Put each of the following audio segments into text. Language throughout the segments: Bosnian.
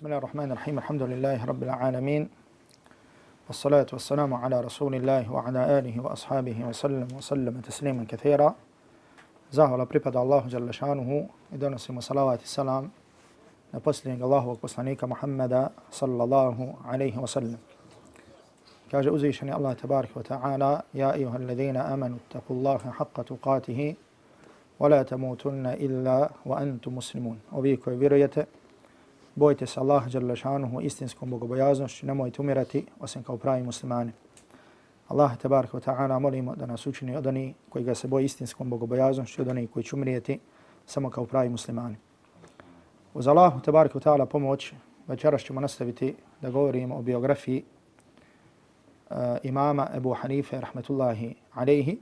بسم الله الرحمن الرحيم. الحمد لله رب العالمين. والصلاة والسلام على رسول الله وعلى آله وأصحابه وسلم وسلم تسليما كثيرا. زاهو لبريباد الله جل شانه إدونا سيما صلوات السلام نبسلين الله وقصانيك محمد صلى الله عليه وسلم كاج أزيشني الله تبارك وتعالى يا أيها الذين آمنوا اتقوا الله حق تقاته ولا تموتن إلا وأنتم مسلمون وبيكو بريته bojte se Allah dželle šanuhu istinskom bogobojaznošću, nemojte umirati osim kao pravi muslimani. Allah tebarek wa taala molimo da nas učini od onih koji ga se boje istinskom bogobojaznošću, od onih koji će umrijeti samo kao pravi muslimani. Uz Allahu tebarek wa taala pomoć večeras ćemo nastaviti da govorimo o biografiji uh, imama Ebu Hanife rahmetullahi alejhi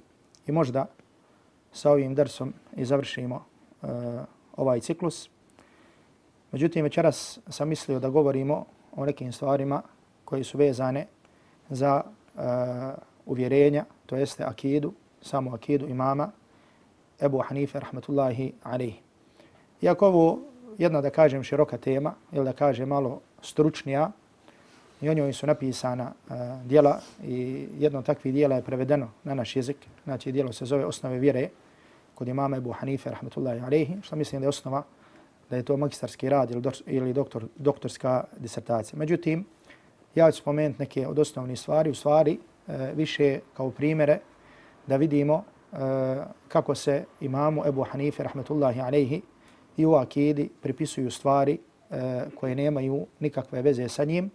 i možda sa ovim dersom i završimo uh, ovaj ciklus. Međutim, večeras sam mislio da govorimo o nekim stvarima koji su vezane za uh, uvjerenja, to jeste akidu, samo akidu imama Ebu Hanife, rahmetullahi alaihi. Iako ovo jedna, da kažem, široka tema, ili da kažem malo stručnija, i o njoj su napisana eh, uh, dijela i jedno takvih dijela je prevedeno na naš jezik, znači dijelo se zove Osnove vjere kod imama Ebu Hanife, rahmetullahi alaihi, što mislim da je osnova da je to magistarski rad ili, ili doktor, doktorska disertacija. Međutim, ja ću spomenuti neke od osnovnih stvari, u stvari e, više kao primere da vidimo e, kako se imamu Ebu Hanife, rahmetullahi alaihi, i u akidi pripisuju stvari e, koje nemaju nikakve veze sa njim,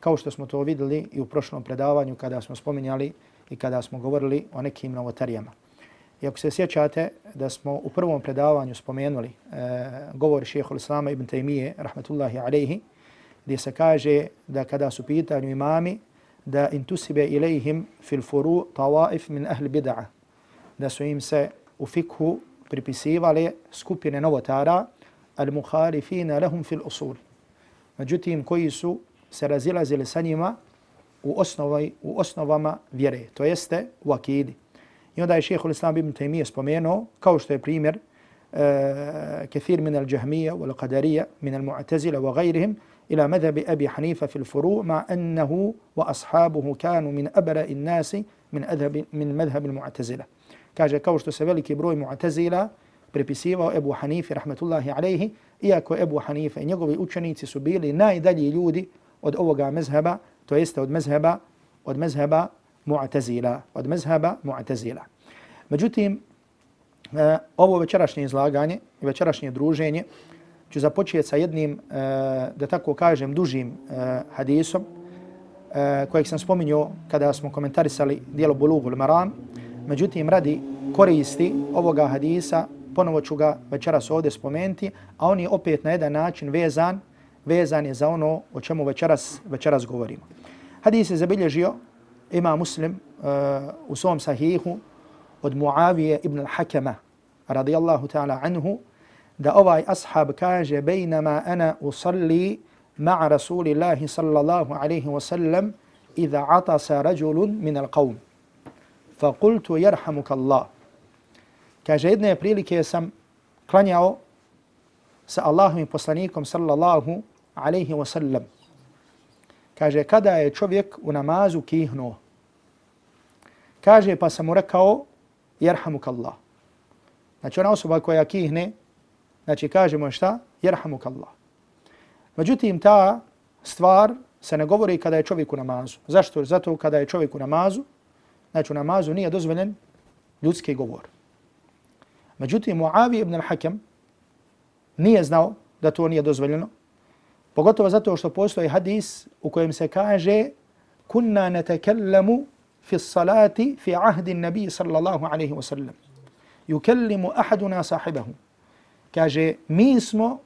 kao što smo to videli i u prošlom predavanju kada smo spominjali i kada smo govorili o nekim novotarijama. I ako se sjećate da smo u prvom predavanju spomenuli e, govor šeha Islama ibn Taymije, rahmatullahi alaihi, gdje se kaže da kada su pitanju imami, da intusibe ilaihim fil furu tawaif min ahli bid'a, da su im se u fikhu pripisivali skupine novotara, al muharifina lahum fil usul. Međutim, koji su se razilazili sa njima u, osnovi, u osnovama vjere, to jeste u akidi. I onda je šehhul islam ibn Taymiye spomenuo, kao što je primjer, uh, kathir min al-jahmija wal qadarija min al-mu'tazila wa gajrihim, ila madhabi Abi Hanifa fil furu, ma annahu wa ashabuhu kanu min abara in nasi min, adhabi, min madhabi al-mu'tazila. Kaže, kao što se veliki broj mu'tazila prepisivao Ebu Hanifi, rahmetullahi alaihi, iako Ebu Hanife i njegovi učenici su bili najdalji ljudi od ovoga mezheba, to jeste od mezheba, od mezheba mu'tazila, od mezheba mu'tazila. Međutim, e, ovo večerašnje izlaganje i večerašnje druženje ću započeti sa jednim, e, da tako kažem, dužim e, hadisom e, kojeg sam spominjao kada smo komentarisali dijelo Bulugul Maram. Međutim, radi koristi ovoga hadisa, ponovo ću ga večeras ovdje spomenuti, a on je opet na jedan način vezan, vezan je za ono o čemu večeras, večeras govorimo. Hadis je zabilježio uh, u svom sahihu od Muavije ibn al-Hakama radijallahu ta'ala anhu da ovaj ashab kaže bejnama ana usalli ma'a rasulillahi sallallahu alaihi wa sallam idha atasa rajulun min al-qawm fa qultu yarhamuka Allah kaže jedne prilike sam klanjao sa Allahom poslanikom sallallahu alaihi wa sallam Kaže, kada je čovjek u namazu kihnuo. Kaže, pa sam mu rekao, jerhamuk Allah. Znači, ona osoba koja kihne, znači, kažemo šta? Jerhamuk Allah. Međutim, ta stvar se ne govori kada je čovjek u namazu. Zašto? Zato kada je čovjek u namazu, znači u namazu nije dozvoljen ljudski govor. Međutim, Muavi ibn al-Hakam nije znao da to nije dozvoljeno, Pogotovo zato što postoji hadis u kojem se kaže kunna natakallamu fi salati fi ahdi nabi sallallahu alaihi wa sallam. Yukallimu ahaduna sahibahu. Kaže, mi smo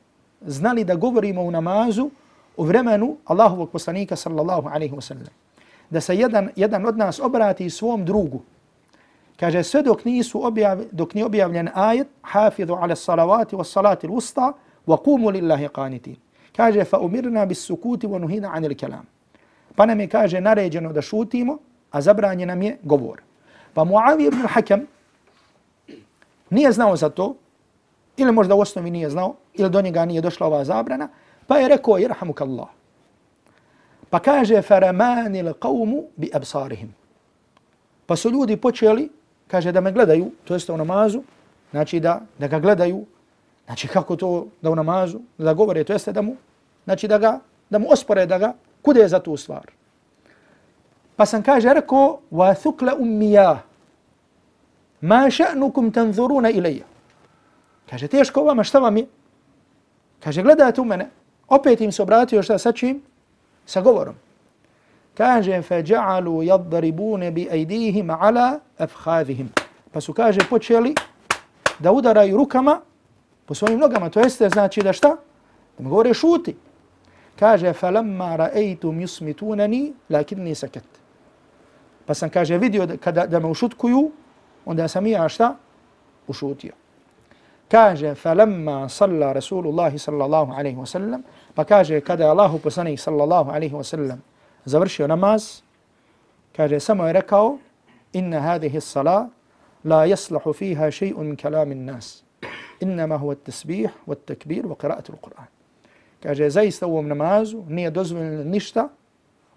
znali da govorimo u namazu u vremenu Allahovog poslanika sallallahu alaihi wa sallam. Da se jedan, jedan od nas obrati svom drugu. Kaže, sve dok, nisu objav, dok nije objavljen ajet, hafidhu ala salavati wa salati l-usta, wa kumu lillahi qanitin kaže fa umirna bis sukuti wa nuhina anil kalam. Pa nam je kaže naređeno da šutimo, a zabranje nam je govor. Pa Muavi ibn Hakam nije znao za to, ili možda u osnovi nije znao, ili do njega nije došla ova zabrana, Pa je rekao, irhamuk Allah. Pa kaže, faramanil qawmu bi absarihim. Pa su ljudi počeli, kaže, da me gledaju, to jeste u namazu, znači da, da ga gledaju, znači kako to da u namazu, da govore, to jeste da mu, znači da ga, da mu ospore, da ga kude za tu stvar. Pa sam kaže, rekao, wa thukla ummija, ma ša'nukum tanzuruna ilaja. Kaže, teško vama, šta vam je? Kaže, gledajte u mene. Opet im se obratio šta sa čim? Sa govorom. Kaže, فَجَعَلُوا يَضْرِبُونَ بِأَيْدِيهِمْ عَلَى أَفْحَاذِهِمْ Pa su, kaže, počeli da udaraju rukama po svojim nogama. To jeste, znači da šta? Da mi govore šuti. Kaže, فَلَمَّا رَأَيْتُمْ يُسْمِتُونَنِي لَكِنِّي سَكَتْ Pa sam, kaže, vidio da, kada, da me ušutkuju, onda sam ja šta? Ušutio. Kaže, صَلَّى رَسُولُ اللَّهِ صَلَّى اللَّهُ عَلَيْهِ وَسَلَّمْ Pa kaže, kada je Allahu poslanik sallallahu alaihi wa sallam završio namaz, kaže, samo je rekao, inna hadihi sala la yaslahu fiha shay'un min kalamin nas. Innama huwa wa at-takbir wa qira'atu al-Qur'an. Kaže, zaista u ovom namazu nije dozvoljeno ništa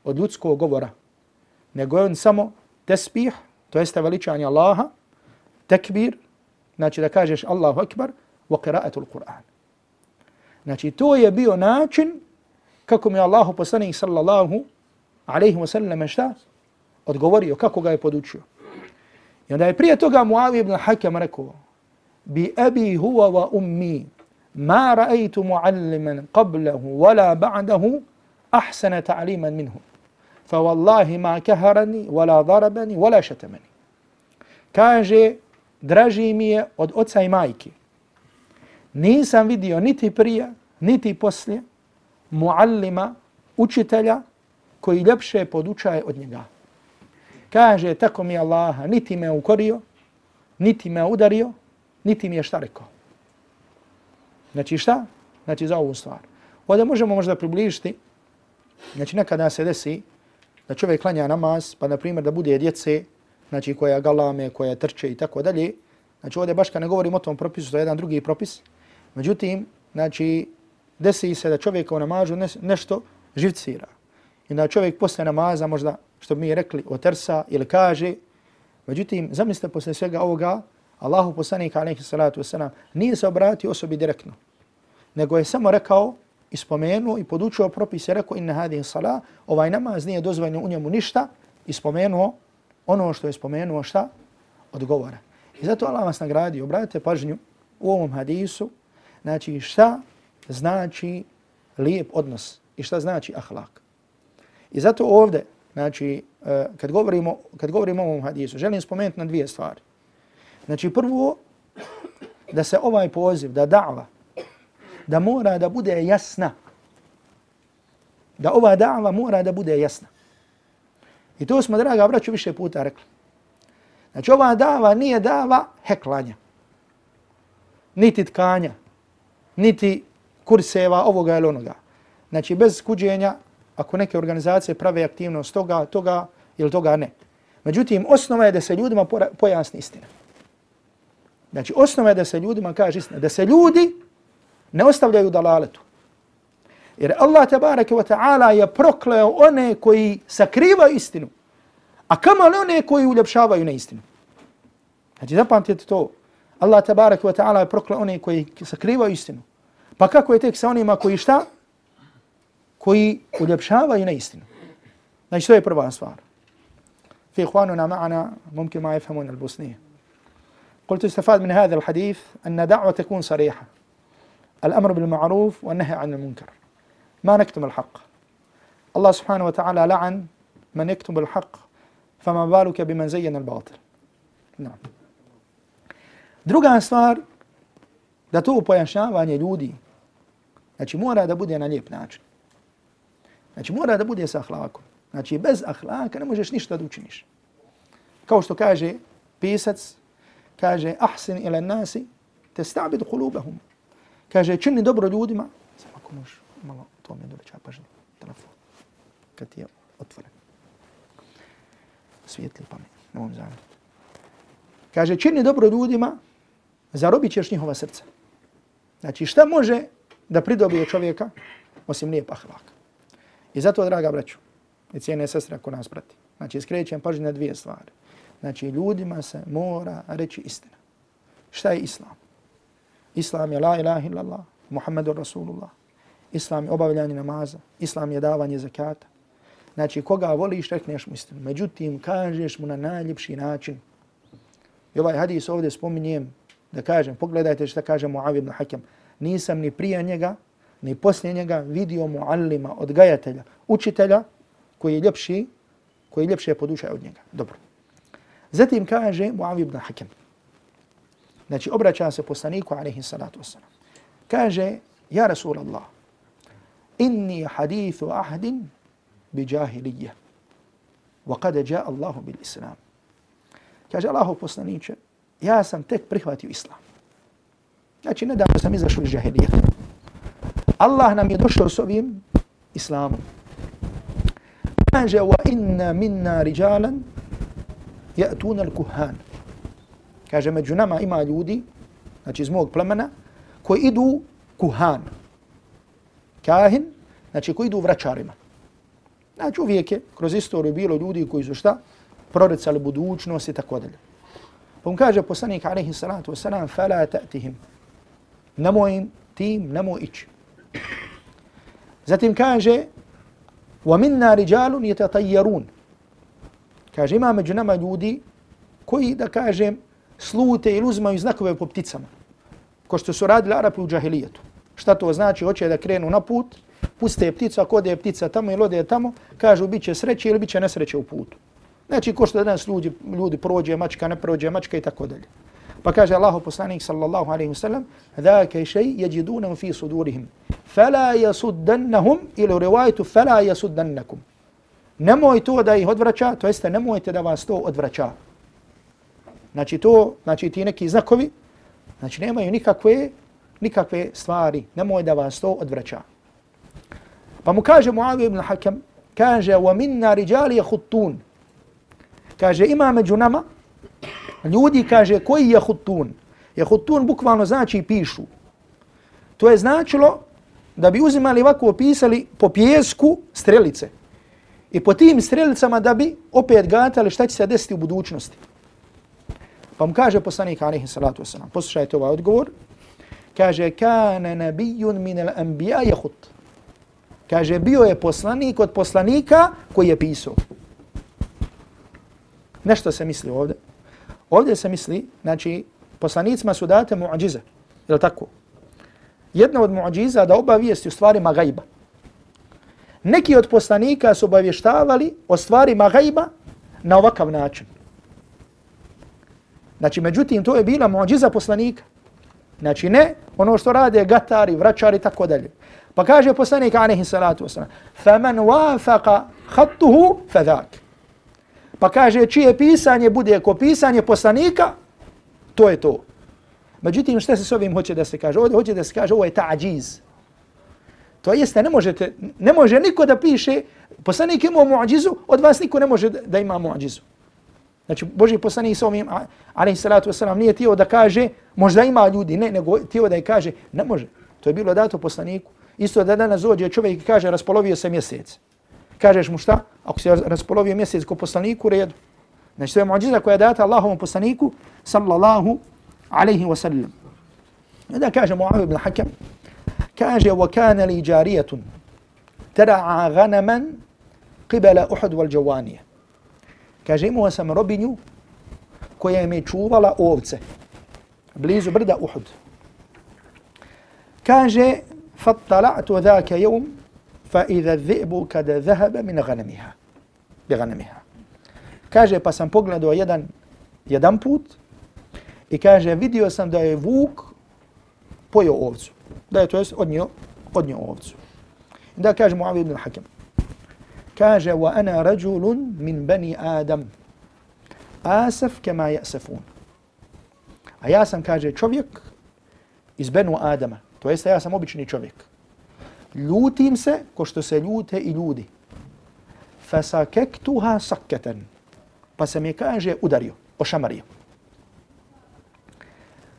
od ljudskog govora, nego je on samo tesbih, to jeste veličanje Allaha, tekbir, znači da kažeš Allahu akbar, wa qira'atul Qur'an. Znači, to je bio način kako mi Allahu poslanik sallallahu alaihi wa sallam šta? Odgovorio kako ga je podučio. I onda je prije toga Muavi ibn Hakam rekao bi abi huwa wa ummi ma ra'aytu mualliman qablahu wala ba'dahu ahsana ta'liman minhu fa wallahi ma kaharani wala darabani wala shatamani kaže draži mi je od oca i majke nisam vidio niti prije niti poslije muallima učitelja koji ljepše podučaje od njega. Kaže, tako mi Allaha, niti me ukorio, niti me udario, niti mi je šta rekao. Znači šta? Znači za ovu stvar. Ovdje možemo možda približiti, znači nekada se desi da čovjek klanja namaz, pa na primjer da bude djece, znači koja galame, koja trče i tako dalje. Znači ovdje baš kad ne govorim o tom propisu, to je jedan drugi propis. Međutim, znači desi se da čovjek u namažu nešto živcira. I da čovjek posle namaza možda, što bi mi rekli, otersa ili kaže. Međutim, zamislite posle svega ovoga, Allahu poslanik alaihi salatu wasalam nije se obratio osobi direktno, nego je samo rekao i spomenuo i podučio propis i rekao inna hadih sala, ovaj namaz nije dozvoljeno u njemu ništa i spomenuo ono što je spomenuo šta? Odgovora. I zato Allah vas nagradi, obratite pažnju u ovom hadisu, znači šta znači lijep odnos i šta znači ahlak. I zato ovdje, znači, eh, kad govorimo, kad govorimo o ovom hadisu, želim spomenuti na dvije stvari. Znači, prvo, da se ovaj poziv, da da'va, da mora da bude jasna. Da ova da'va mora da bude jasna. I to smo, draga braću, više puta rekli. Znači, ova da'va nije da'va heklanja. Niti tkanja. Niti kurseva ovoga ili onoga. Znači, bez kuđenja, ako neke organizacije prave aktivnost toga, toga ili toga ne. Međutim, osnova je da se ljudima pojasni istina. Znači, osnova je da se ljudima kaže istina. Da se ljudi ne ostavljaju dalaletu. Jer Allah tabaraka wa ta'ala je prokleo one koji sakrivaju istinu. A kamo li one koji uljepšavaju neistinu? Znači, zapamtite to. Allah tabaraka wa ta'ala je prokleo one koji sakrivaju istinu. Pa kako je tek sa onima koji šta? Koji uljepšavaju neistinu. Znači, to je prva stvar. في إخواننا معنا ممكن ما يفهمون البوسنية قلت استفاد من هذا الحديث أن دعوة تكون صريحة الأمر بالمعروف والنهي عن المنكر ما نكتم الحق الله سبحانه وتعالى لعن من يكتم الحق فما بالك بمن زين الباطل نعم Druga stvar, da to pojašnjavanje ljudi, znači mora da bude na lijep način. Znači mora da bude sa ahlakom. Znači bez ahlaka ne možeš ništa da učiniš. Kao što kaže pisac, kaže ahsin ila nasi te stabid kulubahum. Kaže čini dobro ljudima. Samo ako možeš malo to mi doveća pažnje. Telefon. Kad ti je otvoren. Svijetli pa mi. Ne mogu zamjeriti. Kaže čini dobro ljudima zarobit ćeš njihova srca. Znači šta može da pridobije čovjeka? osim lijep ahlak. I zato, draga braću, i cijene sestre ako nas prati, znači skrećem pažnju na dvije stvari. Znači, ljudima se mora reći istina. Šta je islam? Islam je la ilaha illallah, Muhammedu Rasulullah. Islam je obavljanje namaza. Islam je davanje zakata. Znači, koga voliš, rekneš mu istinu. Međutim, kažeš mu na najljepši način. I ovaj hadis ovdje spominjem da kažem, pogledajte šta kaže Muavi ibn Hakem. Nisam ni prije njega, ni poslije njega vidio muallima, odgajatelja, učitelja koji je ljepši, koji je ljepše po od njega. Dobro. Zatim kaže Muavi ibn Hakem. Znači, obraća se poslaniku, alaihi salatu wasalam. Kaže, ja Rasulallah, inni hadithu ahdin bi jahilije. Wa kada ja Allahu bil islam. Kaže Allahu poslaniče, ja sam tek prihvatio islam. Znači, nedavno sam izašao iz jahilijetu. Allah nam je došao s ovim islamom. Kaže, wa inna minna rijalan ja'tuna al-kuhan. Kaže, među nama ima ljudi, znači iz mog plemena, koji idu kuhan. Kahin, znači koji idu vraćarima. Znači uvijek je kroz istoriju bilo ljudi koji su šta? Proricali budućnost i tako dalje. Pa mu kaže poslanik alaihi salatu wasalam, fala ta'tihim. Nemoj im tim, nemoj ići. Zatim kaže, wa minna rijalun yatatajjarun. Kaže, ima među nama ljudi koji, da kažem, slute ili uzmaju znakove po pticama. Ko što su radili Arapi u džahilijetu. Šta to znači? Hoće da krenu na put, puste pticu, ako ode ptica tamo ili ode tamo, kažu bit će sreće ili bit će nesreće u putu. Znači, ko što danas ljudi, ljudi prođe, mačka ne prođe, mačka i tako dalje. Pa kaže Allahu poslanik sallallahu alejhi ve sellem: "Zaaka shay yajidunahu fi sudurihim, fala yasuddannahum ila riwayatu fala yasuddannakum." Nemoj to da ih odvraća, to jeste nemojte da vas to odvraća. Znači to, znači ti neki znakovi, znači nemaju nikakve, nikakve stvari, nemoj da vas to odvraća. Pa mu kaže Muavija ibn Hakam, kaže, wa minna riđali je hutun. Kaže, ima među nama ljudi, kaže, koji je hutun? Je hutun bukvalno znači pišu. To je značilo da bi uzimali ovako pisali po pjesku strelice. I po tim strelicama da bi opet gatali šta će se desiti u budućnosti. Pa mu kaže poslanik alaihi salatu wasalam, poslušajte ovaj odgovor, kaže, kane nabijun min al anbiya jehut. Kaže, bio je poslanik od poslanika koji je pisao. Nešto se misli ovdje. Ovdje se misli, znači, poslanicima su date muadžize. Je li tako? Jedna od muadžiza da obavijesti u stvarima gajba Neki od poslanika su obavještavali o stvarima gajba na ovakav način. Znači, međutim, to je bila muadžiza poslanika. Znači, ne ono što rade gatari, vraćari, tako dalje. Pa kaže poslanik, alaihi salatu wasalam, فَمَنْ وَافَقَ خَطُّهُ فَذَاكِ Pa kaže, čije pisanje bude ko pisanje poslanika, to je to. Međutim, što se s ovim hoće da se kaže? Ovdje hoće da se kaže, ovo je ta'điz. To jeste, ne, možete, ne može niko da piše, poslanik imao muadžizu, od vas niko ne može da ima muadžizu. Znači, Boži poslanik sa ovim, alaih salatu wasalam, nije tio da kaže, možda ima ljudi, ne, nego tio da je kaže, ne može. To je bilo dato poslaniku. Isto da danas dođe čovjek i kaže, raspolovio se mjesec. Kažeš mu šta? Ako se raspolovio mjesec ko poslaniku, redu. Znači, to je muadžiza koja je data Allahovom poslaniku, sallallahu alaihi wasallam. I da kaže Mu'avi ibn Hakam, كاجي وكان لي جارية ترعى غنما قبل أحد والجوانية. كاجي مو سم ربينيو كويا مي تشوفالا أوفتس بليزو بردا أحد. كاجي فاطلعت ذاك يوم فإذا الذئب قد ذهب من غنمها بغنمها. كاجي باسم بوغلادو يدن يدن بوت. I kaže, vidio sam da je vuk pojo ovcu. Da je to jest odnio, odnio ovcu. I da kaže Muavi ibn Hakim. Kaže, wa ana rajulun min bani Adam. Asaf kema jasafun. A ja sam, kaže, čovjek iz Benu Adama. To jeste, ja sam obični čovjek. Ljutim se ko što se ljute i ljudi. Fasakektuha sakketen. Pa se mi kaže, udario, ošamario.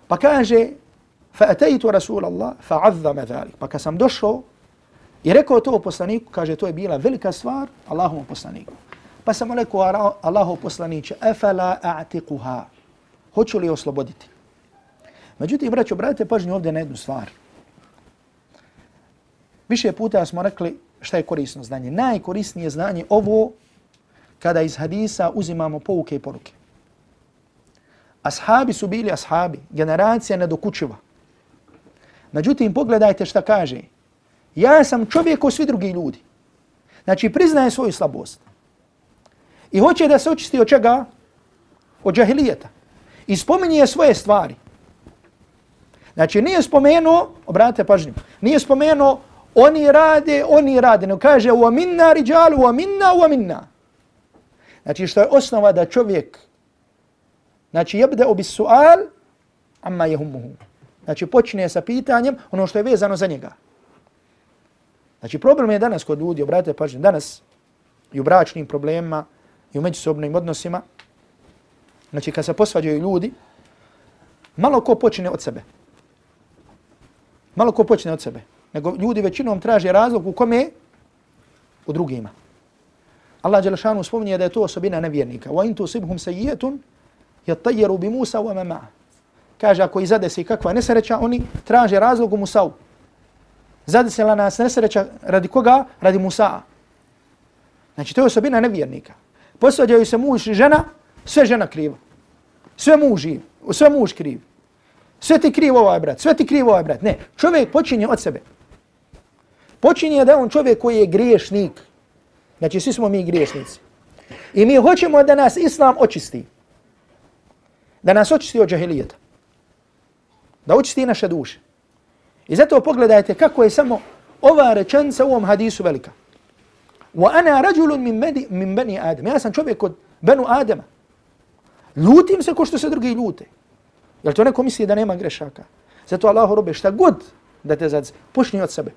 Pa kaže, فأتيت رسول الله فعظم ذلك. Pa kad sam došao I rekao to poslaniku, kaže, to je bila velika stvar Allahovom poslaniku. Pa sam mu rekao, Allahov poslaniće, afala a'tiquha. Hoću li osloboditi? Međutim, braćo, obratite pažnju ovdje na jednu stvar. Više puta smo rekli šta je korisno znanje. Najkorisnije znanje ovo kada iz hadisa uzimamo pouke i poruke. Ashabi su bili ashabi, generacija nedokučiva. Međutim, pogledajte šta kaže. Ja sam čovjek kao svi drugi ljudi. Znači, priznaje svoju slabost. I hoće da se očisti od čega? Od džahilijeta. I spominje svoje stvari. Znači, nije spomenuo, obratite pažnju, nije spomenuo oni rade, oni rade. Ne kaže u aminna riđalu, u aminna, u aminna. Znači, što je osnova da čovjek, znači, jebde obi sual, amma jehumuhu. Znači, počne sa pitanjem ono što je vezano za njega. Znači, problem je danas kod ljudi, obratite pažnju, danas i u bračnim problemima, i u međusobnim odnosima, znači kad se posvađaju ljudi, malo ko počne od sebe. Malo ko počne od sebe. Nego ljudi većinom traže razlog u kome? U drugima. Allah Đelešanu spominje da je to osobina nevjernika. Wa تُصِبْهُمْ tusibhum sayyi'atun بِمُوسَ bi Musa wa ma Kaže ako i zade se kakva nesreća, oni traže razlog u Musa'u. Zade se la nas nesreća radi koga? Radi Musa'a. Znači to je osobina nevjernika posvađaju se muž i žena, sve žena kriva. Sve muž sve muž kriv. Sve ti kriv ovaj brat, sve ti kriv ovaj brat. Ne, čovjek počinje od sebe. Počinje da on čovjek koji je griješnik. Znači svi smo mi griješnici. I mi hoćemo da nas Islam očisti. Da nas očisti od džahilijeta. Da očisti naše duše. I zato pogledajte kako je samo ova rečenca u ovom hadisu velika. Wa ana rajulun min bani min bani Adam. Ja sam čovjek od Benu Adama. Lutim se ko što se drugi ljute. Jel to neko misli da nema grešaka? Zato Allah robe šta god da te zadze, počni od sebe.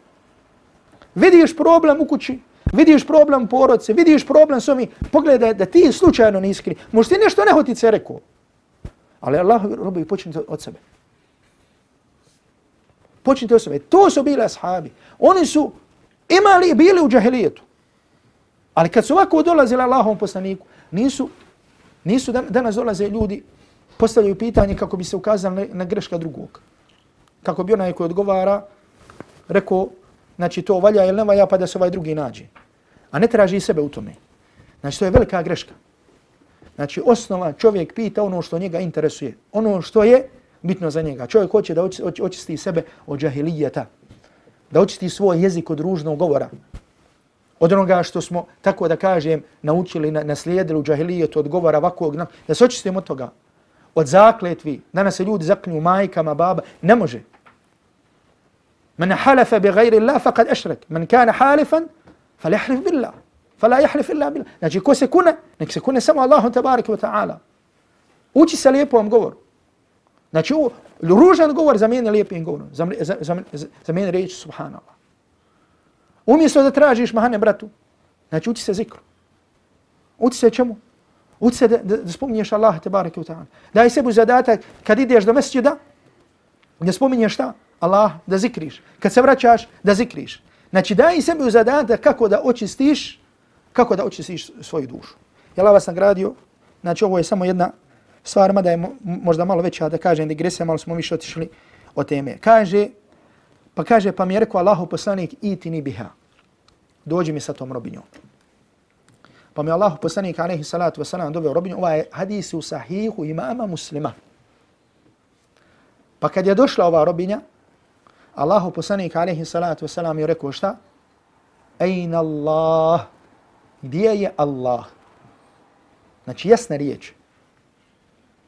Vidiš problem u kući, vidiš problem u porodce, vidiš problem s ovim, pogledaj da ti slučajno ne iskri. Možda ti nešto nehotice rekao. Ali Allah robe počni od sebe. Počnite osobe. To su bili ashabi. Oni su imali, bili u džahilijetu. Ali kad su ovako dolazili Allahom poslaniku, nisu, nisu danas dolaze ljudi, postavljaju pitanje kako bi se ukazali na, na greška drugog. Kako bi onaj koji odgovara rekao, znači to valja ili ne valja pa da se ovaj drugi nađe. A ne traži sebe u tome. Znači to je velika greška. Znači osnova čovjek pita ono što njega interesuje. Ono što je bitno za njega. Čovjek hoće da očisti sebe od džahilijeta. Da očisti svoj jezik od ružnog govora od onoga što smo, tako da kažem, naučili, naslijedili u džahilijetu od govora ovakvog, da se očistimo od toga. Od zakletvi, danas se ljudi zaklinju majkama, baba, ne može. Men halafa bi gajri Allah, faqad ašrek. Men kana halifan, fal jahrif billah. Fala jahrif illa billah. Znači, ko se kune, nek se kune samo Allahom tabaraka wa ta'ala. Uči se lijepo vam govoru. Znači, ružan govor zamijeni lijepim govorom. Zamijeni reći subhanallah. Umjesto da tražiš mahane bratu, znači uči se zikru. Uči se čemu? Uči se da, da, da spominješ Allaha te barake u ta'ala. Daj sebu zadatak kad ideš do mesđida, da spominješ šta? Allah, da zikriš. Kad se vraćaš, da zikriš. Znači daj sebi u zadatak kako da očistiš, kako da očistiš svoju dušu. Jel Allah vas nagradio, znači ovo je samo jedna stvarima da je možda malo veća da kažem digresija, malo smo više otišli od teme. Kaže, Pa kaže, pa mi je rekao Allahu poslanik, iti ni biha. Dođi mi sa tom robinjom. Pa mi je Allahu poslanik, alaihi salatu wasalam, doveo robinju. Ovaj hadis u sahihu imama muslima. Pa kad je došla ova robinja, Allahu poslanik, alaihi salatu wasalam, je rekao šta? Ejna Allah. Gdje je Allah? Znači, jasna riječ.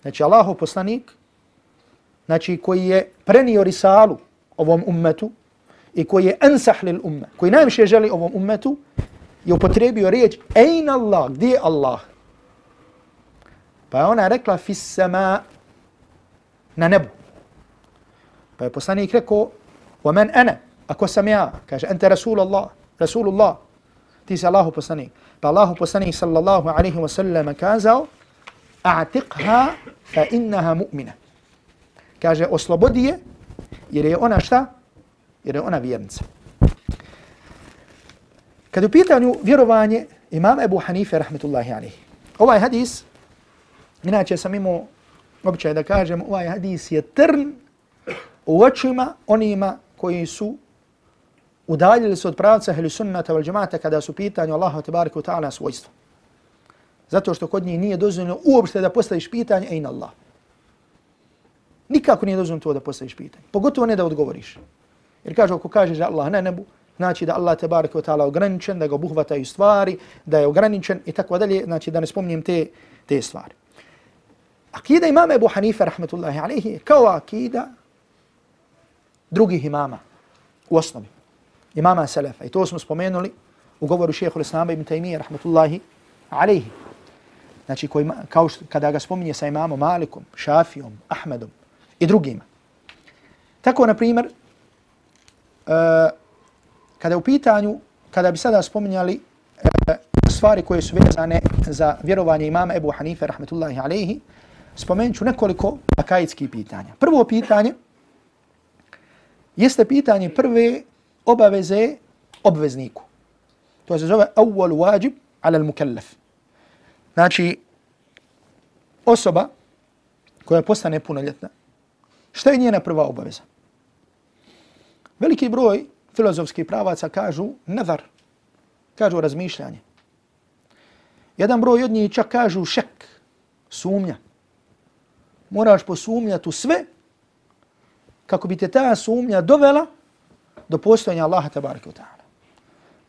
Znači, Allahu poslanik, znači, koji je prenio risalu, ovom ummetu i koji je ansah lil umme, koji najviše želi ovom ummetu, je upotrebio riječ Ejn Allah, gdje je Allah? Pa je ona rekla fis sama na nebu. Pa je poslanik rekao wa men ana, ako sam ja, kaže ente Rasulullah, Rasulullah, ti si Allahu poslanik. Pa Allahu poslanik sallallahu alaihi wa sallam kazao a'tiqha fa innaha mu'mina. Kaže oslobodi je jer je ona šta? Jer je ona vjernica. Kad u pitanju vjerovanje imama Ebu Hanife, rahmetullahi alihi, ovaj hadis, inače sam imao običaj da kažem, ovaj hadis je trn u očima onima koji su udaljili se od pravca heli sunnata val džemata kada su pitanju Allaha te wa ta'ala svojstva. Zato što kod njih nije dozvoljeno uopšte da postaviš pitanje ejn Allah. Nikako nije dozvoljeno to da postaviš pitanje. Pogotovo ne da odgovoriš. Jer kaže ako kažeš da Allah na nebu, znači da Allah te baraka ta'ala ograničen, da ga obuhvataju stvari, da je ograničen i tako dalje, znači da ne spomnim te, te stvari. Akida imama Ebu Hanife, rahmetullahi alaihi, kao akida drugih imama u osnovi. Imama Selefa. I to smo spomenuli u govoru šehehu l-Islama ibn Taymiye, rahmetullahi alaihi. Znači, koji, kao što, kada ga spominje sa imamom Malikom, Šafijom, Ahmedom i drugima. Tako, na primjer, uh, kada u pitanju, kada bi sada spominjali uh, stvari koje su vezane za vjerovanje imama Ebu Hanife, rahmetullahi alaihi, spomenut ću nekoliko akajitskih pitanja. Prvo pitanje jeste pitanje prve obaveze obvezniku. To se zove awwal wajib ala al-mukallaf. Znači, osoba koja postane punoljetna, šta je njena prva obaveza? Veliki broj filozofskih pravaca kažu nazar, kažu razmišljanje. Jedan broj od njih čak kažu šek, sumnja moraš posumnjati u sve kako bi te ta sumnja dovela do postojanja Allaha tabaraka wa ta'ala.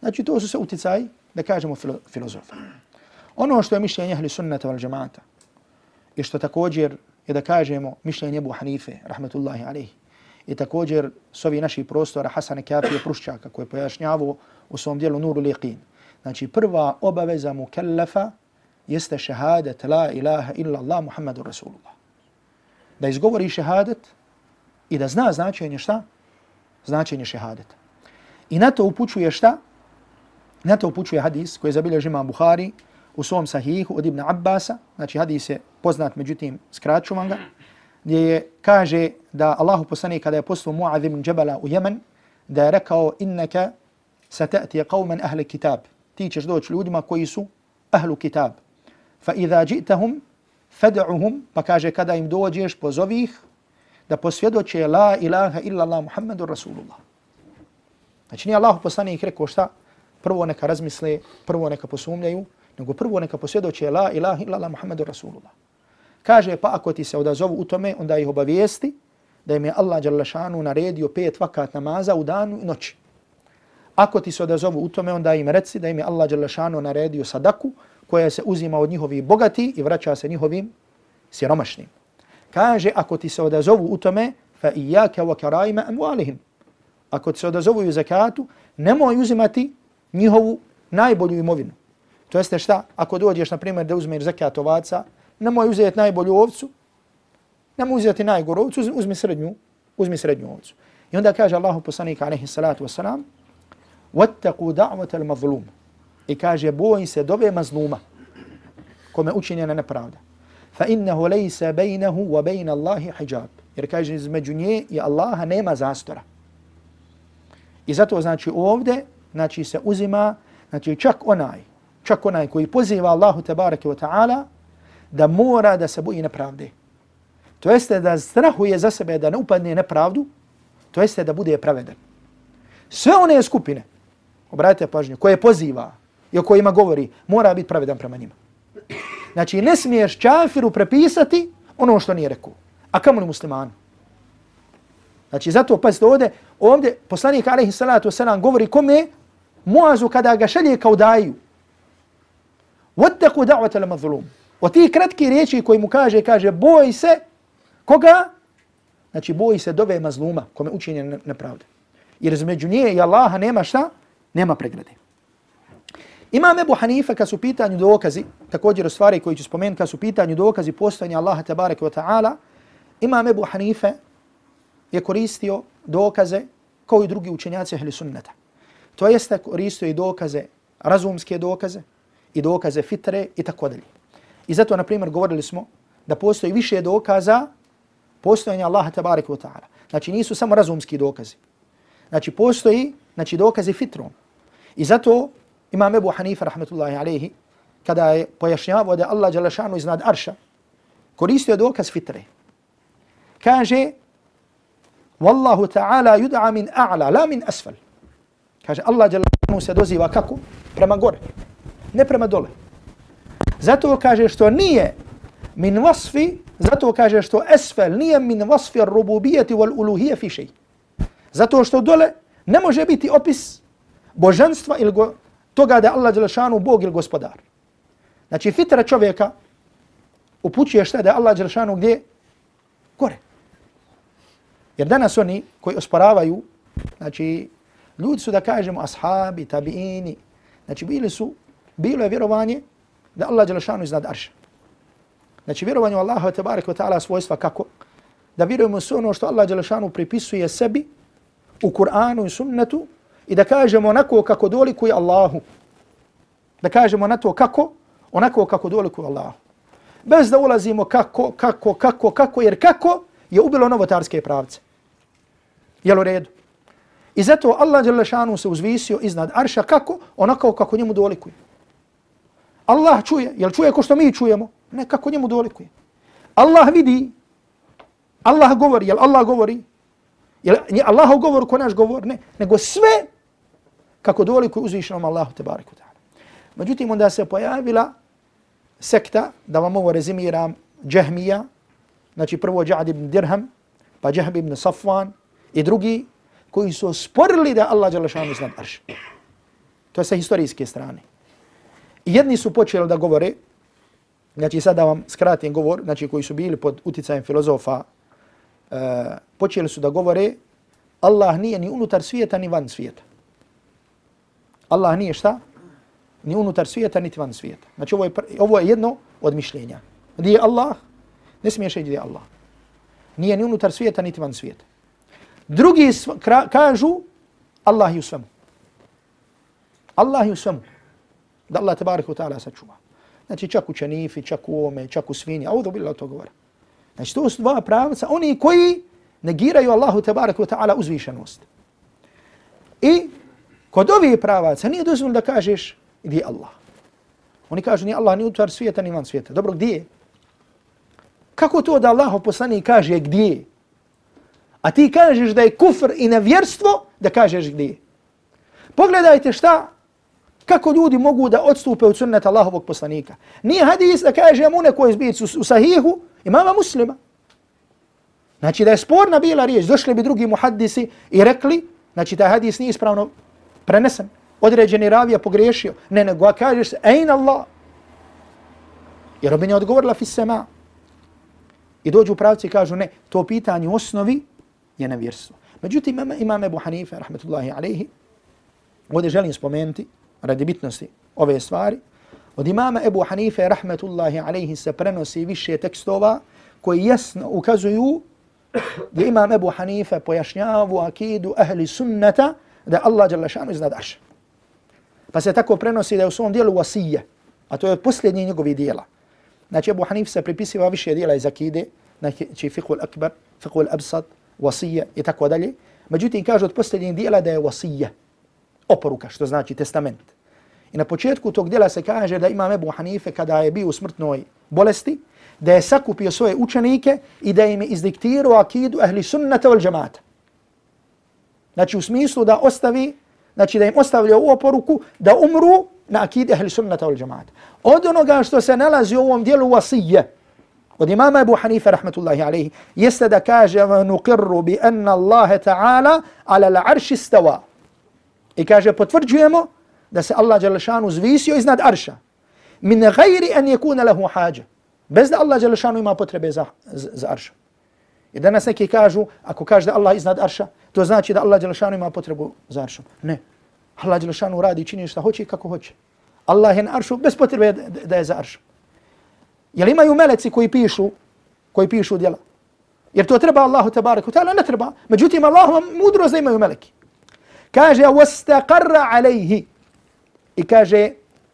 Znači to su sve uticaji, da kažemo, filo filozofa. Ono što je mišljenje ahli sunnata wal džemata i što također je da kažemo mišljenje Ebu Hanife, rahmetullahi alaihi, i također s ovih naših prostora Hasane Kafije Prušćaka koje pojašnjavu u svom dijelu Nuru Liqin. Znači prva obaveza mukallafa jeste šehadet la ilaha illa Allah Muhammadur Rasulullah da izgovori šehadet i da zna značenje šta? Značenje šehadeta. I na to upućuje šta? Na to upućuje hadis koji je zabilježi Buhari u svom sahihu od Ibn Abbasa. Znači hadis je poznat, međutim skraćuvam ga. Gdje je, kaže da Allahu poslani kada je poslao Mu'adh ibn Jabala u Jemen, da je rekao innaka satati qauman ahli kitab. Ti ćeš doći ljudima koji su ahlu kitab. Fa idha ji'tahum fad'uhum pa kaže kada im dođeš pozovi ih da posvjedoče la ilaha illa Allah Muhammedur Rasulullah. Znači nije Allah poslanik rekao šta? Prvo neka razmisle, prvo neka posumljaju, nego prvo neka posvjedoče la ilaha illa Allah Muhammedur Rasulullah. Kaže pa ako ti se odazovu u tome, onda ih obavijesti da im je Allah Đalešanu naredio pet vakat namaza u danu i noći. Ako ti se odazovu u tome, onda im reci da im je Allah Đalešanu naredio sadaku koja se uzima od njihovih bogati i vraća se njihovim siromašnim. Kaže, ako ti se odazovu u tome, fa iyaka wa karaima amwalihim. Ako ti se odazovu u zakatu, nemoj uzimati njihovu najbolju imovinu. To jeste šta? Ako dođeš, na primjer, da uzmeš zakat ovaca, nemoj uzeti najbolju ovcu, nemoj uzeti najgoru ovcu, uzmi srednju, uzmi srednju ovcu. I onda kaže Allahu poslanik alaihi salatu wasalam, وَاتَّقُوا دَعْوَةَ الْمَظْلُومِ I kaže, bojim se dove mazluma, kome učinjena nepravda. Fa innahu lejsa bejnahu wa bejna Allahi hijab. Jer kaže, između nje i Allaha nema zastora. I zato znači ovde, znači se uzima, znači čak onaj, čak onaj koji poziva Allahu tabaraka wa ta'ala, da mora da se boji nepravde. To jeste da strahuje za sebe da ne upadne nepravdu, to jeste da bude pravedan. Sve one skupine, obratite pažnju, koje poziva, i o kojima govori, mora biti pravedan prema njima. Znači, ne smiješ čafiru prepisati ono što nije rekao. A kamo li muslimanu? Znači, zato, pazite ovdje, ovdje poslanik alaihi salatu wasalam govori kome Muazu kada ga šalje kao daju. Vodteku da'vata lama zulum. O ti kratki riječi koji mu kaže, kaže, boj se, koga? Znači, boj se dove mazluma, kome učinje nepravde. Jer između nje i Allaha nema šta? Nema pregrade. Imam Ebu Hanife kad su pitanju dokazi, također o stvari koji ću spomenuti kad su pitanju dokazi postojanja Allaha tabaraka wa ta'ala, Imam Ebu Hanife je koristio dokaze kao i drugi učenjaci ahli sunnata. To jeste koristio i dokaze, razumske dokaze i dokaze fitre i tako dalje. I zato, na primjer, govorili smo da postoji više dokaza postojanja Allaha tabaraka wa ta'ala. Znači nisu samo razumski dokazi. Znači postoji znači, dokazi fitrom. I zato Imam Ebu Hanifa, rahmetullahi alaihi, kada je pojašnjavao da Allah Đalešanu iznad Arša, koristio dokaz fitre. Kaže, Wallahu ta'ala yud'a min a'la, la min asfal. Kaže, Allah Đalešanu se doziva kako? Prema gore, ne prema dole. Zato kaže što nije min wasfi, zato kaže što esfel nije min wasfi rububijeti wal uluhije fi šeji. Zato što dole ne može biti opis božanstva ili go, toga da je Allah Đelešanu Bog ili gospodar. Znači fitra čovjeka upućuje šta da je Allah Đelešanu gdje? Gore. Jer danas oni koji osporavaju, znači ljudi su da kažemo ashabi, tabiini, znači bili su, bilo je vjerovanje da Allah Đelešanu iznad arša. Znači vjerovanje u Allaha te wa ta'ala svojstva kako? Da vjerujemo sve ono što Allah Đelešanu pripisuje sebi u Kur'anu i sunnetu i da kažemo onako kako dolikuje Allahu. Da kažemo na to kako? Onako kako dolikuje Allahu. Bez da ulazimo kako, kako, kako, kako, jer kako je ubilo novotarske pravce. Jel u redu? I zato Allah Đelešanu se uzvisio iznad arša kako? Onako kako njemu dolikuje. Allah čuje. Jel čuje ko što mi čujemo? Ne, kako njemu dolikuje. Allah vidi. Allah govori. Jel Allah govori? Jel Allahov govor ko naš govor? Ne. Nego sve kako dolikuje uzvišenom Allahu te bareku ta'ala. Međutim, onda se pojavila sekta, da vam ovo rezimiram, Džahmija, znači prvo Ja'ad ibn Dirham, pa Jahb ibn Safwan i drugi koji su sporili da Allah žele šanu iznad arš. To je sa historijske strane. I jedni su počeli da govore, znači sad da vam skratim govor, znači koji su bili pod uticajem filozofa, uh, počeli su da govore Allah nije ni unutar svijeta ni van svijeta. Allah nije šta? Ni unutar svijeta niti van svijeta. Znači ovo je, ovo je jedno od mišljenja. Gdje je Allah? Ne smiješ reći gdje je Allah. Nije ni unutar svijeta niti van svijeta. Drugi kažu Allah je u svemu. Allah je u svemu. Da Allah tabarik ta'ala sačuva. Znači čak u čanifi, čak u ome, čak u svinji, A ovdje bilo to govore. Znači to su dva pravca. Oni koji negiraju Allahu tabarik ta'ala uzvišenost. I kod ovih pravaca nije dozvoljno da kažeš gdje je Allah. Oni kažu ni Allah ni utar svijeta ni van svijeta. Dobro, gdje je? Kako to da Allah poslani kaže gdje je? A ti kažeš da je kufr i nevjerstvo da kažeš gdje je. Pogledajte šta, kako ljudi mogu da odstupe od sunneta Allahovog poslanika. Nije hadis da kaže mu neko izbić u, u sahihu imama muslima. Znači da je sporna bila riječ, došli bi drugi muhaddisi i rekli, znači taj hadis nije ispravno prenesen, određeni ravija pogriješio. Ne, nego a kažeš se, ejn Allah. Jer obin je odgovorila fi sema. I dođu pravci i kažu, ne, to pitanje u osnovi je nevjerstvo. Međutim, imam Ebu Hanife, rahmetullahi alaihi, ovdje želim spomenuti, radi bitnosti ove stvari, od imama Ebu Hanife, rahmetullahi alaihi, se prenosi više tekstova koji jasno ukazuju da imam Ebu Hanife pojašnjavu akidu ahli sunnata da Allah jalla šanu iznad arša. Pa se tako prenosi da je u svom dijelu wasije, a to je posljednji njegovi dijela. Znači Ebu Hanif se pripisiva više dijela iz akide, znači fiqhu al-akbar, fiqhu al-absad, wasije i tako dalje. Međutim, kaže od posljednjih dijela da je wasije, oporuka, što znači testament. I na početku tog djela se kaže da Imam Ebu Hanife kada je bio u smrtnoj bolesti, da je sakupio svoje učenike i da im je izdiktirao akidu ahli sunnata vel džamata. Znači u smislu da ostavi, znači da im ostavlja u oporuku da umru na akidi ahli sunnata vel džamata. Od onoga što se nalazi u ovom dijelu vasije, od imama Ebu Hanife rahmetullahi alaihi, jeste da kaže nuqirru bi anna Allahe ta'ala ala l'arši stava. I kaže potvrđujemo da se Allah Đelešanu zvisio iznad arša. Min gajri an yakuna lahu hađa. Bez da Allah Đelešanu ima potrebe za, za, za arša. I danas neki kažu, ako kaže da Allah iznad arša, to znači da Allah Đelešanu ima potrebu za aršom. Ne. Allah Đelešanu radi i čini šta hoće i kako hoće. Allah je na aršu bez potrebe da je za aršom. Jel imaju meleci koji pišu, koji pišu djela? Jer to treba Allahu tabarak ta'ala? Ne treba. Međutim, Allah vam mudro da imaju meleki. Kaže, وَاسْتَقَرَّ عَلَيْهِ I kaže,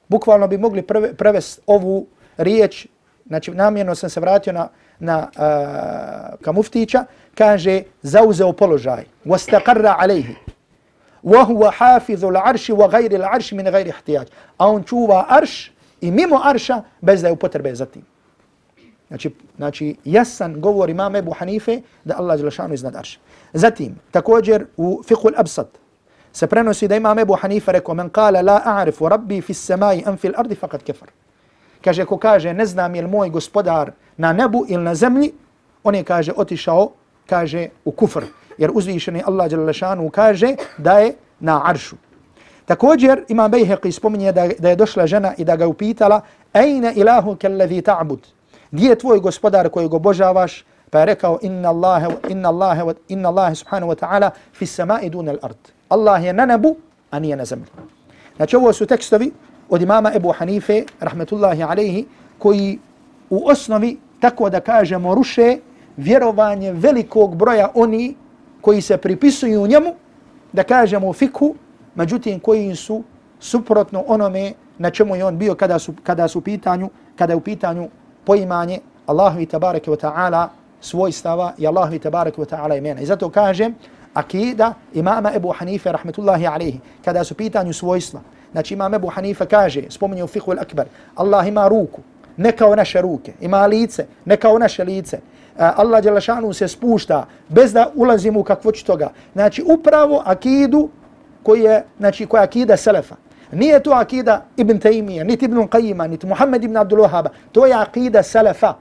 bukvalno bi mogli prevesti ovu riječ, znači namjerno sam se vratio na, na uh, ka muftića, kaže zauzeo položaj. Wastaqarra alayhi. وهو حافظ العرش وغير العرش من غير احتياج a on čuva arš i mimo arša bez da je upotrebe za tim. Znači, znači jasan govor imam Ebu Hanife da Allah Đelešanu iznad arša. Zatim, također u fiqhu al-absad se prenosi da imam Ebu Hanife rekao men kala la a'rifu rabbi fi samai an fil ardi faqad kafar. Kaže, ko kaže ne znam je moj gospodar na nebu ili na zemlji, on je, kaže, otišao, kaže, u kufr jer uzvišeni Allah Đalešanu kaže da je na aršu. Također Imam Bejheqi spominje da, da je došla žena i da ga upitala Ejne ilahu kellevi ta'bud? Gdje je tvoj gospodar kojeg obožavaš? Pa je rekao inna Allahe, inna Allahe, inna Allahe subhanahu wa ta'ala fi samai dun al ard. Allah je na nebu, a nije na zemlji. Znači ovo su tekstovi od imama Ebu Hanife, rahmetullahi alaihi, koji u osnovi, tako da kažemo, ruše vjerovanje velikog broja oni koji se pripisuju njemu, da kažemo fikhu, međutim koji su suprotno onome na čemu je on bio kada su, kada su pitanju, kada je u pitanju poimanje Allahu i tabareke wa ta'ala svojstava i Allahu i tabareke wa ta'ala imena. I zato kažem, akida imama Ebu Hanife, rahmetullahi alaihi, kada su pitanju svojstva, znači imam Ebu Hanife kaže, spominje u fiqhu al-akbar, Allah ima ruku, ne kao naše ruke, ima lice, ne kao naše lice, Allah Đelešanu se spušta bez da ulazimo u kakvoću toga. Znači upravo akidu koji je, znači koja je akida Selefa. Nije to akida Ibn Taymiyyah, niti Ibn Qayyima, niti Muhammed ibn Abdul Wahaba. To je akida Selefa.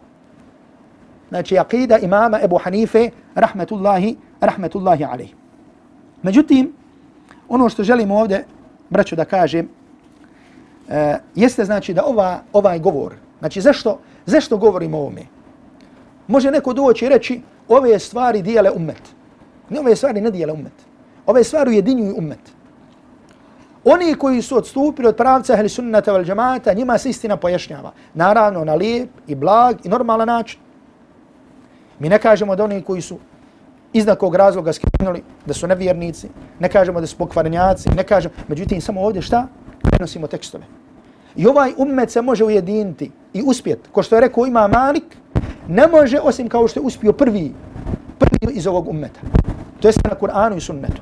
Znači akida imama Ebu Hanife, rahmetullahi, rahmetullahi alaih. Međutim, ono što želim ovdje, braću da kažem, uh, jeste znači da ova, ovaj govor, znači zašto, zašto govorimo o ovome? Može neko doći i reći ove stvari dijele ummet. Ne ove stvari ne dijele ummet. Ove stvari ujedinjuju ummet. Oni koji su odstupili od pravca ahli sunnata val džamata, njima se istina pojašnjava. Naravno, na lijep i blag i normalan način. Mi ne kažemo da oni koji su iz nekog razloga skrenuli da su nevjernici, ne kažemo da su pokvarnjaci, ne kažemo, međutim, samo ovdje šta? Prenosimo tekstove. I ovaj ummet se može ujediniti i uspjeti. Ko što je rekao ima Malik, ne može osim kao što je uspio prvi, prvi iz ovog ummeta. To jeste na Kur'anu i sunnetu.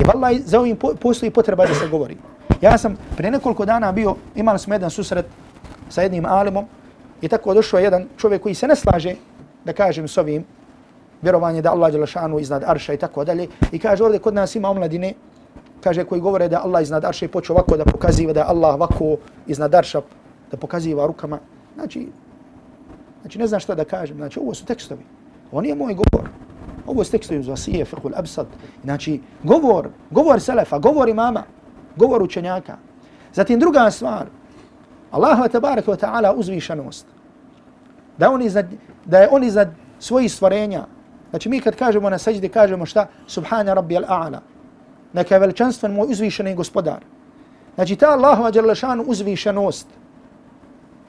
I vallaj, za ovim postoji potreba da se govori. Ja sam pre nekoliko dana bio, imali smo jedan susret sa jednim alimom i tako došao jedan čovjek koji se ne slaže, da kažem s ovim, vjerovanje da Allah je lašanu iznad arša i tako dalje. I kaže ovdje kod nas ima omladine, kaže koji govore da Allah iznad arša i počeo ovako da pokaziva da Allah ovako iznad arša da pokaziva rukama. Znači, Znači ne znam šta da kažem. Znači ovo su tekstovi. Ovo nije moj govor. Ovo su tekstovi uz Vasije, Fiqhul Absad. Znači govor, govor Selefa, govor imama, govor učenjaka. Zatim druga stvar. Allahu tabarak wa ta'ala uzvišenost. Da, on iznad, da je on iznad svojih stvorenja. Znači mi kad kažemo na seđdi kažemo šta? Subhana rabbi al-a'la. Neka je veličanstven moj uzvišeni gospodar. Znači ta Allahu uzvišenost.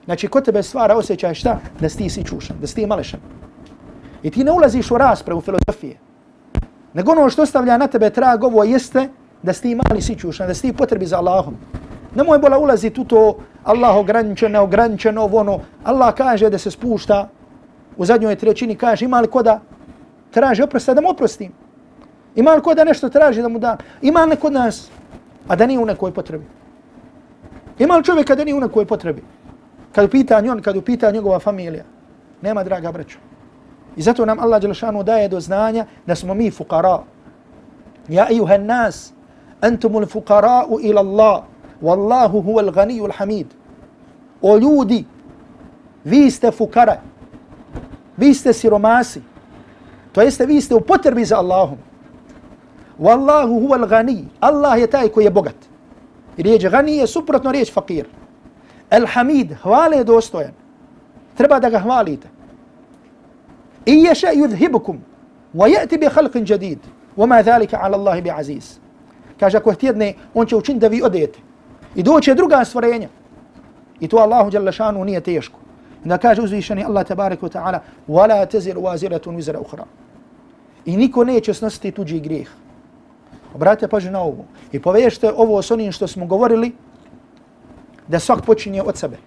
Znači, kod tebe stvara osjećaj šta? Da si ti sičušan, da si ti malešan. I ti ne ulaziš u raspravu filozofije. Nego ono što ostavlja na tebe trag ovo jeste da si ti mali sičušan, da si ti potrebi za Allahom. Nemoj bola ulaziti u to Allah ograničeno, neograničeno, ono. Allah kaže da se spušta u zadnjoj trećini, kaže ima li ko da traži oprosta da mu oprostim? Ima li ko da nešto traži da mu da? Ima li kod nas, a da nije u nekoj potrebi? Ima li čovjeka da nije u nekoj potrebi? kad upita on, kad upita njegova familija. Nema draga braću. I zato nam Allah Đelšanu daje do znanja da smo mi fukara. Ja ejuhan nas, antumul fukara'u ila Allah, wallahu huwa al-ghaniyyu al-hamid. O ljudi, vi ste fukara. Vi ste siromasi. To jeste vi ste u potrebi za Allahom. Wallahu huwa al-ghani. Allah je taj koji je bogat. Riječ gani je suprotno riječ fakir. Al-Hamid, hvale je dostojan. Treba da ga hvalite. I ješa yudhibukum, wa jeti bi halqin jadid, wa ma dhalika ala Allahi bi aziz. Kaže, ako htjedne, on će učiniti da vi odete. I doće druga stvorenja. I to Allahu dželle šanu nije teško. Da kaže uzvišeni Allah tebareke ve taala: "Wa la tazir waziratun wizra ukhra." I niko neće snositi tuđi grijeh. Obratite pažnju na ovo. I povežite ovo s onim što smo govorili da svak počinje od sebe.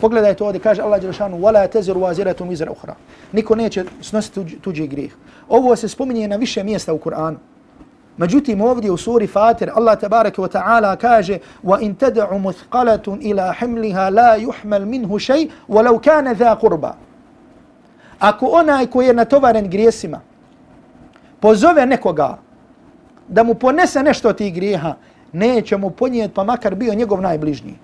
Pogledajte ovdje, kaže Allah Đelšanu, وَلَا تَزِرُ وَازِرَةٌ وِزَرَ اُخْرَ Niko neće snositi tuđi grijeh. Ovo se spominje na više mjesta u Kur'anu. Međutim, ovdje u suri Fatir, Allah tabaraka wa ta'ala kaže وَإِن تَدْعُ مُثْقَلَةٌ إِلَى حِمْلِهَا لَا يُحْمَلْ مِنْهُ شَيْء وَلَوْ كَانَ ذَا قُرْبَ Ako onaj koji je natovaren grijesima pozove nekoga da mu ponese nešto od tih grijeha, neće mu ponijeti pa makar bio njegov najbližniji.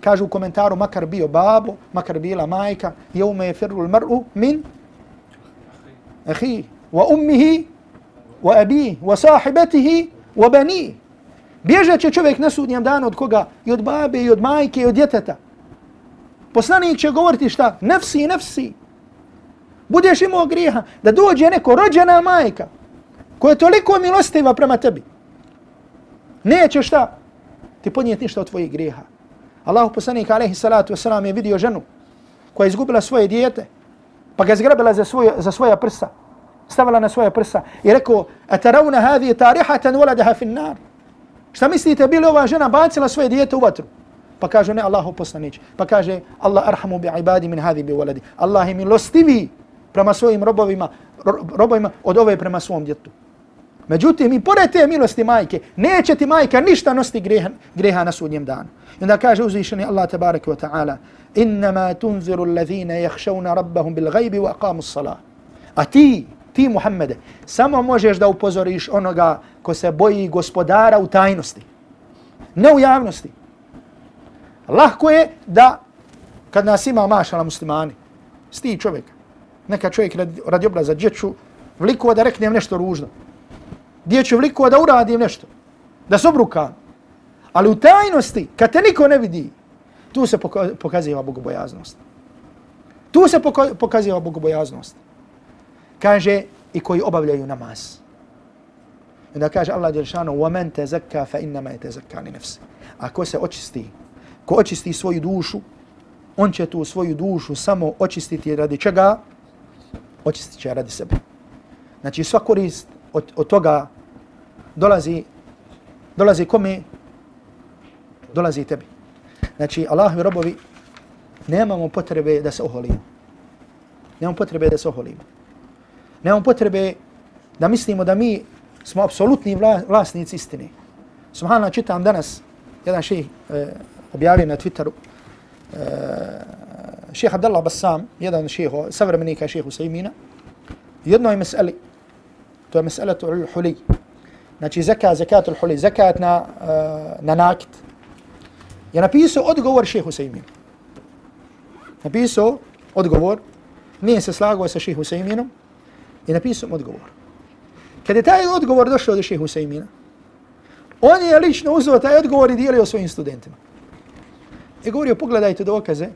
Kažu u komentaru makar bio babo, makar bila majka, je ume je firul mar'u min ahi wa ummihi wa abih, wa sahibatihi wa bani. Bježe će čovjek na sudnjem danu od koga? I od babe, i od majke, i od djeteta. Poslanik će govoriti šta? Nefsi, nefsi. Budeš imao grijeha da dođe neko rođena majka koja je toliko milostiva prema tebi. Neće šta? Ti podnijeti ništa od tvojih grijeha. Allahu poslanik alaihi salatu wasalam je vidio ženu koja je izgubila svoje dijete pa ga zgrabila za, svoje, za svoja prsa stavila na svoja prsa i rekao ataravna hadhi tarihatan waladaha fin nar? Šta mislite bili ova žena bacila svoje dijete u vatru? Pa kaže ne Allahu poslanić. Pa kaže Allah arhamu bi ibadi min hadhi bi waladi. Allah je milostivi prema svojim robovima robovima od ove prema svom djetu. Međutim, i pored te milosti majke, neće ti majka ništa nositi greha, greha na sudnjem danu. I onda kaže uzvišeni Allah tabaraka wa ta'ala Innama tunziru allazina jahšavna rabbahum bil gajbi wa aqamu salah. A ti, ti Muhammede, samo možeš da upozoriš onoga ko se boji gospodara u tajnosti. Ne u javnosti. Lahko je da kad nas ima mašala muslimani, sti čovjek, neka čovjek radi, radi obraza dječu, vliko da reknem nešto ružno gdje ću vliko da uradim nešto, da se obrukam. Ali u tajnosti, kad te niko ne vidi, tu se pokaziva bogobojaznost. Tu se pokaziva bogobojaznost Kaže i koji obavljaju namaz. I onda kaže Allah Đelšanu, وَمَنْ تَزَكَّا فَإِنَّمَا يَتَزَكَّا لِنَفْسِ Ako se očisti, ko očisti svoju dušu, on će tu svoju dušu samo očistiti radi čega? Očistit će radi sebe. Znači sva korist od, od toga dolazi, dolazi kome? Dolazi tebi. Znači, Allahovi robovi, nemamo potrebe da se oholimo. Nemamo potrebe da se oholimo. Nemamo potrebe da mislimo da mi smo apsolutni vlasnici istine. Subhanallah, čitam danas, jedan ših e, eh, objavio na Twitteru, eh, e, ših Abdallah Bassam, jedan ših, savremenika ših Usaimina, jednoj meseli, to je meseletu ul-huli, znači zekat, ul-huli, zekat na, e, na nakit, je napisao odgovor šehu Usaimina. Napisao odgovor, nije se slagao sa šehu Usaiminom, i napisao odgovor. Kad je taj odgovor došao do šeha Sejmina, on je lično uzeo taj odgovor i dijelio svojim studentima. I govorio, pogledajte dokaze,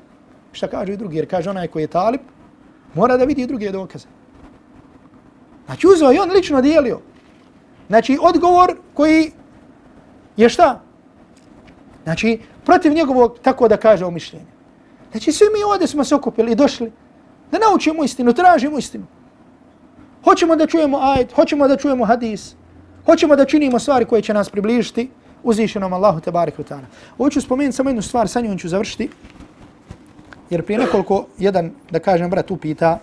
šta kaže i drugi, jer kaže onaj koji je talib, mora da vidi druge dokaze. Znači uzeo i on lično dijelio. Znači, odgovor koji je šta? Znači, protiv njegovog, tako da kaže, mišljenja. Znači, svi mi ovdje smo se okupili i došli da naučimo istinu, tražimo istinu. Hoćemo da čujemo ajd, hoćemo da čujemo hadis, hoćemo da činimo stvari koje će nas približiti uzvišenom Allahu te barek u ta'ala. Hoću spomenuti samo jednu stvar, sa njom ću završiti, jer prije nekoliko, jedan, da kažem, brat upita,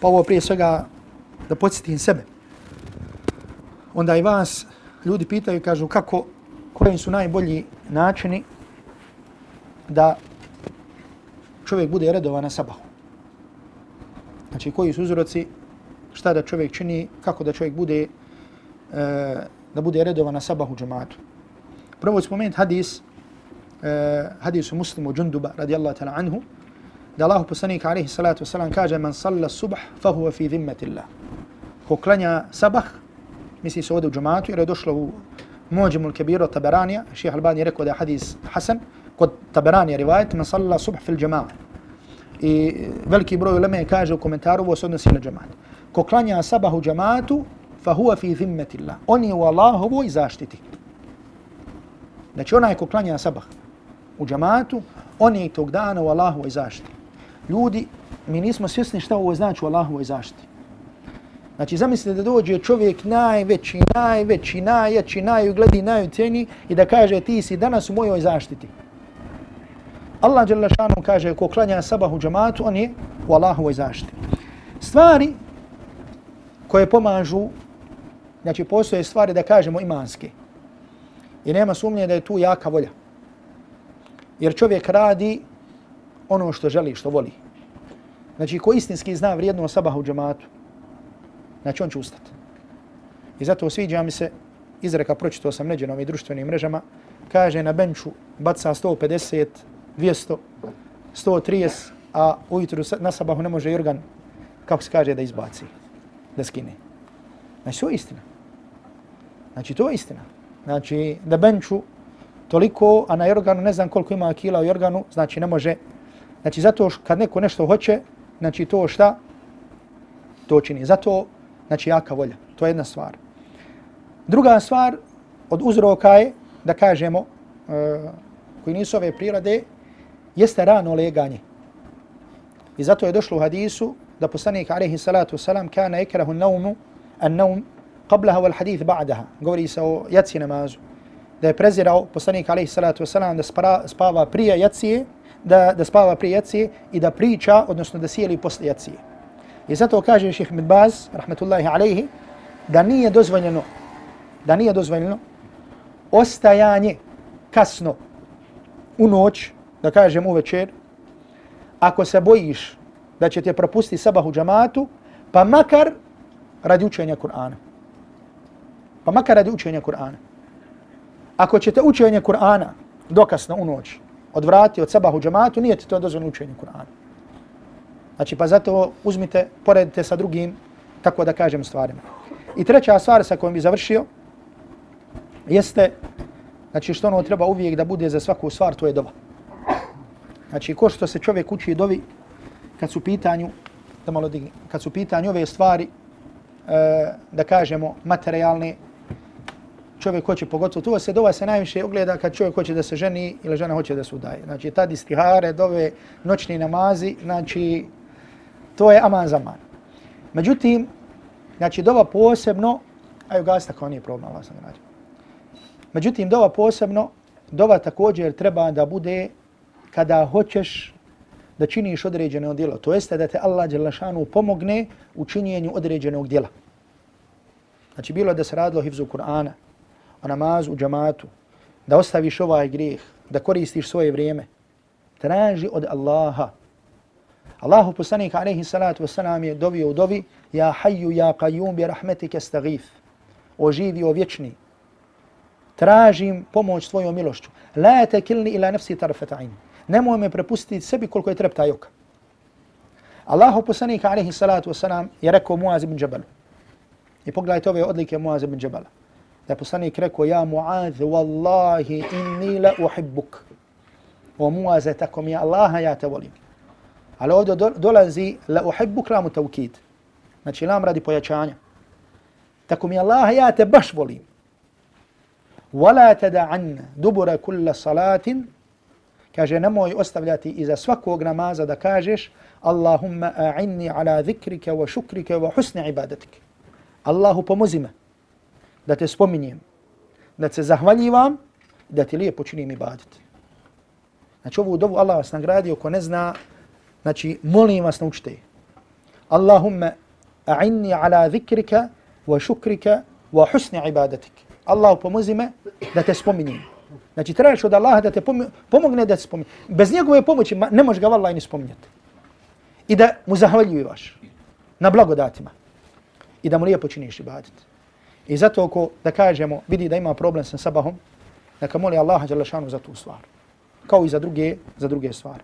pa ovo prije svega da podsjetim sebe onda i vas ljudi pitaju, kažu kako, koji su najbolji načini da čovjek bude redovan na sabahu. Znači, koji su uzroci, šta da čovjek čini, kako da čovjek bude, e, da bude redovan na sabahu džematu. Prvo spomenuti hadis, e, hadis hadisu muslimu džunduba radijallahu ta'la anhu, da Allah poslanik alaihi salatu wasalam kaže man salla subah fahuva fi zimmetillah. Ko klanja sabah, misli se ovdje u džamatu, jer je došlo u Mođimul Kebir od Taberanija, ših Albani je rekao da je hadis Hasan, kod Taberanija rivajet, man salla subh fil džama'a. I veliki broj uleme kaže u komentaru, ovo se odnosi na džamat. Ko klanja sabah u džamatu, fa huwa fi zimmetillah. On je u Allahovoj zaštiti. Znači onaj ko klanja sabah u džamatu, on je tog dana u Allahovoj zaštiti. Ljudi, mi nismo svjesni šta ovo znači u Allahovoj zaštiti. Znači, zamislite da dođe čovjek najveći, najveći, najjači, najugledi, najuceni i da kaže ti si danas u mojoj zaštiti. Allah Đelešanu kaže ko klanja sabah u džamatu, on je u Allahovoj zaštiti. Stvari koje pomažu znači postoje stvari da kažemo imanske. I nema sumnje da je tu jaka volja. Jer čovjek radi ono što želi, što voli. Znači, ko istinski zna vrijedno sabaha u džematu, znači on će ustati. I zato sviđa mi se, izreka pročitao sam neđe na ovim društvenim mrežama, kaže na benču baca 150, 200, 130, a ujutru na sabahu ne može Jurgan, kako se kaže, da izbaci, da skine. Znači, to je istina. Znači, to je istina. Znači, da benču toliko, a na Jorganu ne znam koliko ima kila u Jorganu, znači ne može. Znači, zato kad neko nešto hoće, znači to šta? To čini. Zato, znači, jaka volja. To je jedna stvar. Druga stvar od uzroka je, da kažemo, uh, koji nisu ove prirode, jeste rano leganje. I zato je došlo u hadisu da poslanik alaihi salatu wasalam kana ikrahu naumu, an naum, qablaha wal hadith ba'daha. Govori se o jaci namazu. Da je prezirao poslanik alaihi salatu wasalam da spava prije jacije, da, da spava prije jacije i da priča, odnosno da sjeli posle jacije. I zato kaže ših Midbaz, rahmetullahi alaihi, da nije dozvoljeno, da nije dozvoljeno ostajanje kasno u noć, da kažem u večer, ako se bojiš da ćete propustiti sabah u džamatu, pa makar radi učenja Kur'ana. Pa makar radi učenja Kur'ana. Ako ćete učenje Kur'ana dokasno u noć odvrati od sabah u džamatu, nije ti to dozvoljeno učenje Kur'ana. Znači, pa zato uzmite, poredite sa drugim, tako da kažem, stvarima. I treća stvar sa kojom bi završio, jeste, znači što ono treba uvijek da bude za svaku stvar, to je dova. Znači, ko što se čovjek uči dovi, kad su pitanju, da malo digni, kad su pitanju ove stvari, e, da kažemo, materijalne, čovjek hoće pogotovo, tu se dova se najviše ogleda kad čovjek hoće da se ženi ili žena hoće da se udaje. Znači, tad istihare, dove, noćni namazi, znači, to je aman za man. Međutim, znači, dova posebno, aj gasta kao nije problem, Allah sam radio. Međutim, dova posebno, dova također treba da bude kada hoćeš da činiš određeno djelo. To jeste da te Allah Đelešanu pomogne u činjenju određenog djela. Znači bilo da se radilo hivzu Kur'ana, o namazu u džamatu, da ostaviš ovaj grijeh, da koristiš svoje vrijeme, traži od Allaha. Allahu poslanik alaihi salatu wasalam je dovio u dovi Ja hayyu ja qayyum bi rahmetike stagif. O živi, o vječni. Tražim pomoć tvojom milošću. La tekilni ila nefsi tarfeta nemoj me prepustiti sebi koliko je trepta joka. Allahu poslanik alaihi salatu wasalam je rekao Muaz ibn Jabal. I pogledajte ove odlike Muaz ibn Jabal. Da je poslanik rekao, ja Muaz, wallahi inni la uhibbuk. O Muaz, tako mi je Allaha, ja te volim. Ali ovdje dolazi la uhibbuk lamu tawkid. Znači lam radi pojačanja. Tako mi Allaha, ja te baš volim. Wala tada'anna dubura kulla salatin kaže nemoj ostavljati iza svakog namaza da kažeš Allahumma a'inni ala zikrike wa šukrike wa husni ibadetike. Allahu pomozi me da te spominjem, da se zahvaljivam da ti lijepo činim ibadet. Znači ovu dovu Allah vas nagradio ko ne zna, znači molim vas naučite. Allahumma a'inni ala zikrike wa šukrike wa husni ibadetike. Allahu pomozi me da te spominjem. Znači, trebaš od Allaha da te pomogne da se spominje. Bez njegove pomoći ne možeš ga vallaha ni spominjati. I da mu zahvaljivaš na blagodatima. I da mu lijepo činiš ibadet. I zato ako, da kažemo, vidi da ima problem sa sabahom, neka moli Allaha Đalešanu za tu stvar. Kao i za druge, za druge stvari.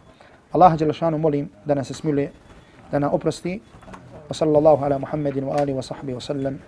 Allaha Đalešanu molim da nas smiluje, da nas oprosti. Wa sallallahu ala Muhammedin wa alihi wa sahbihi wa sallam,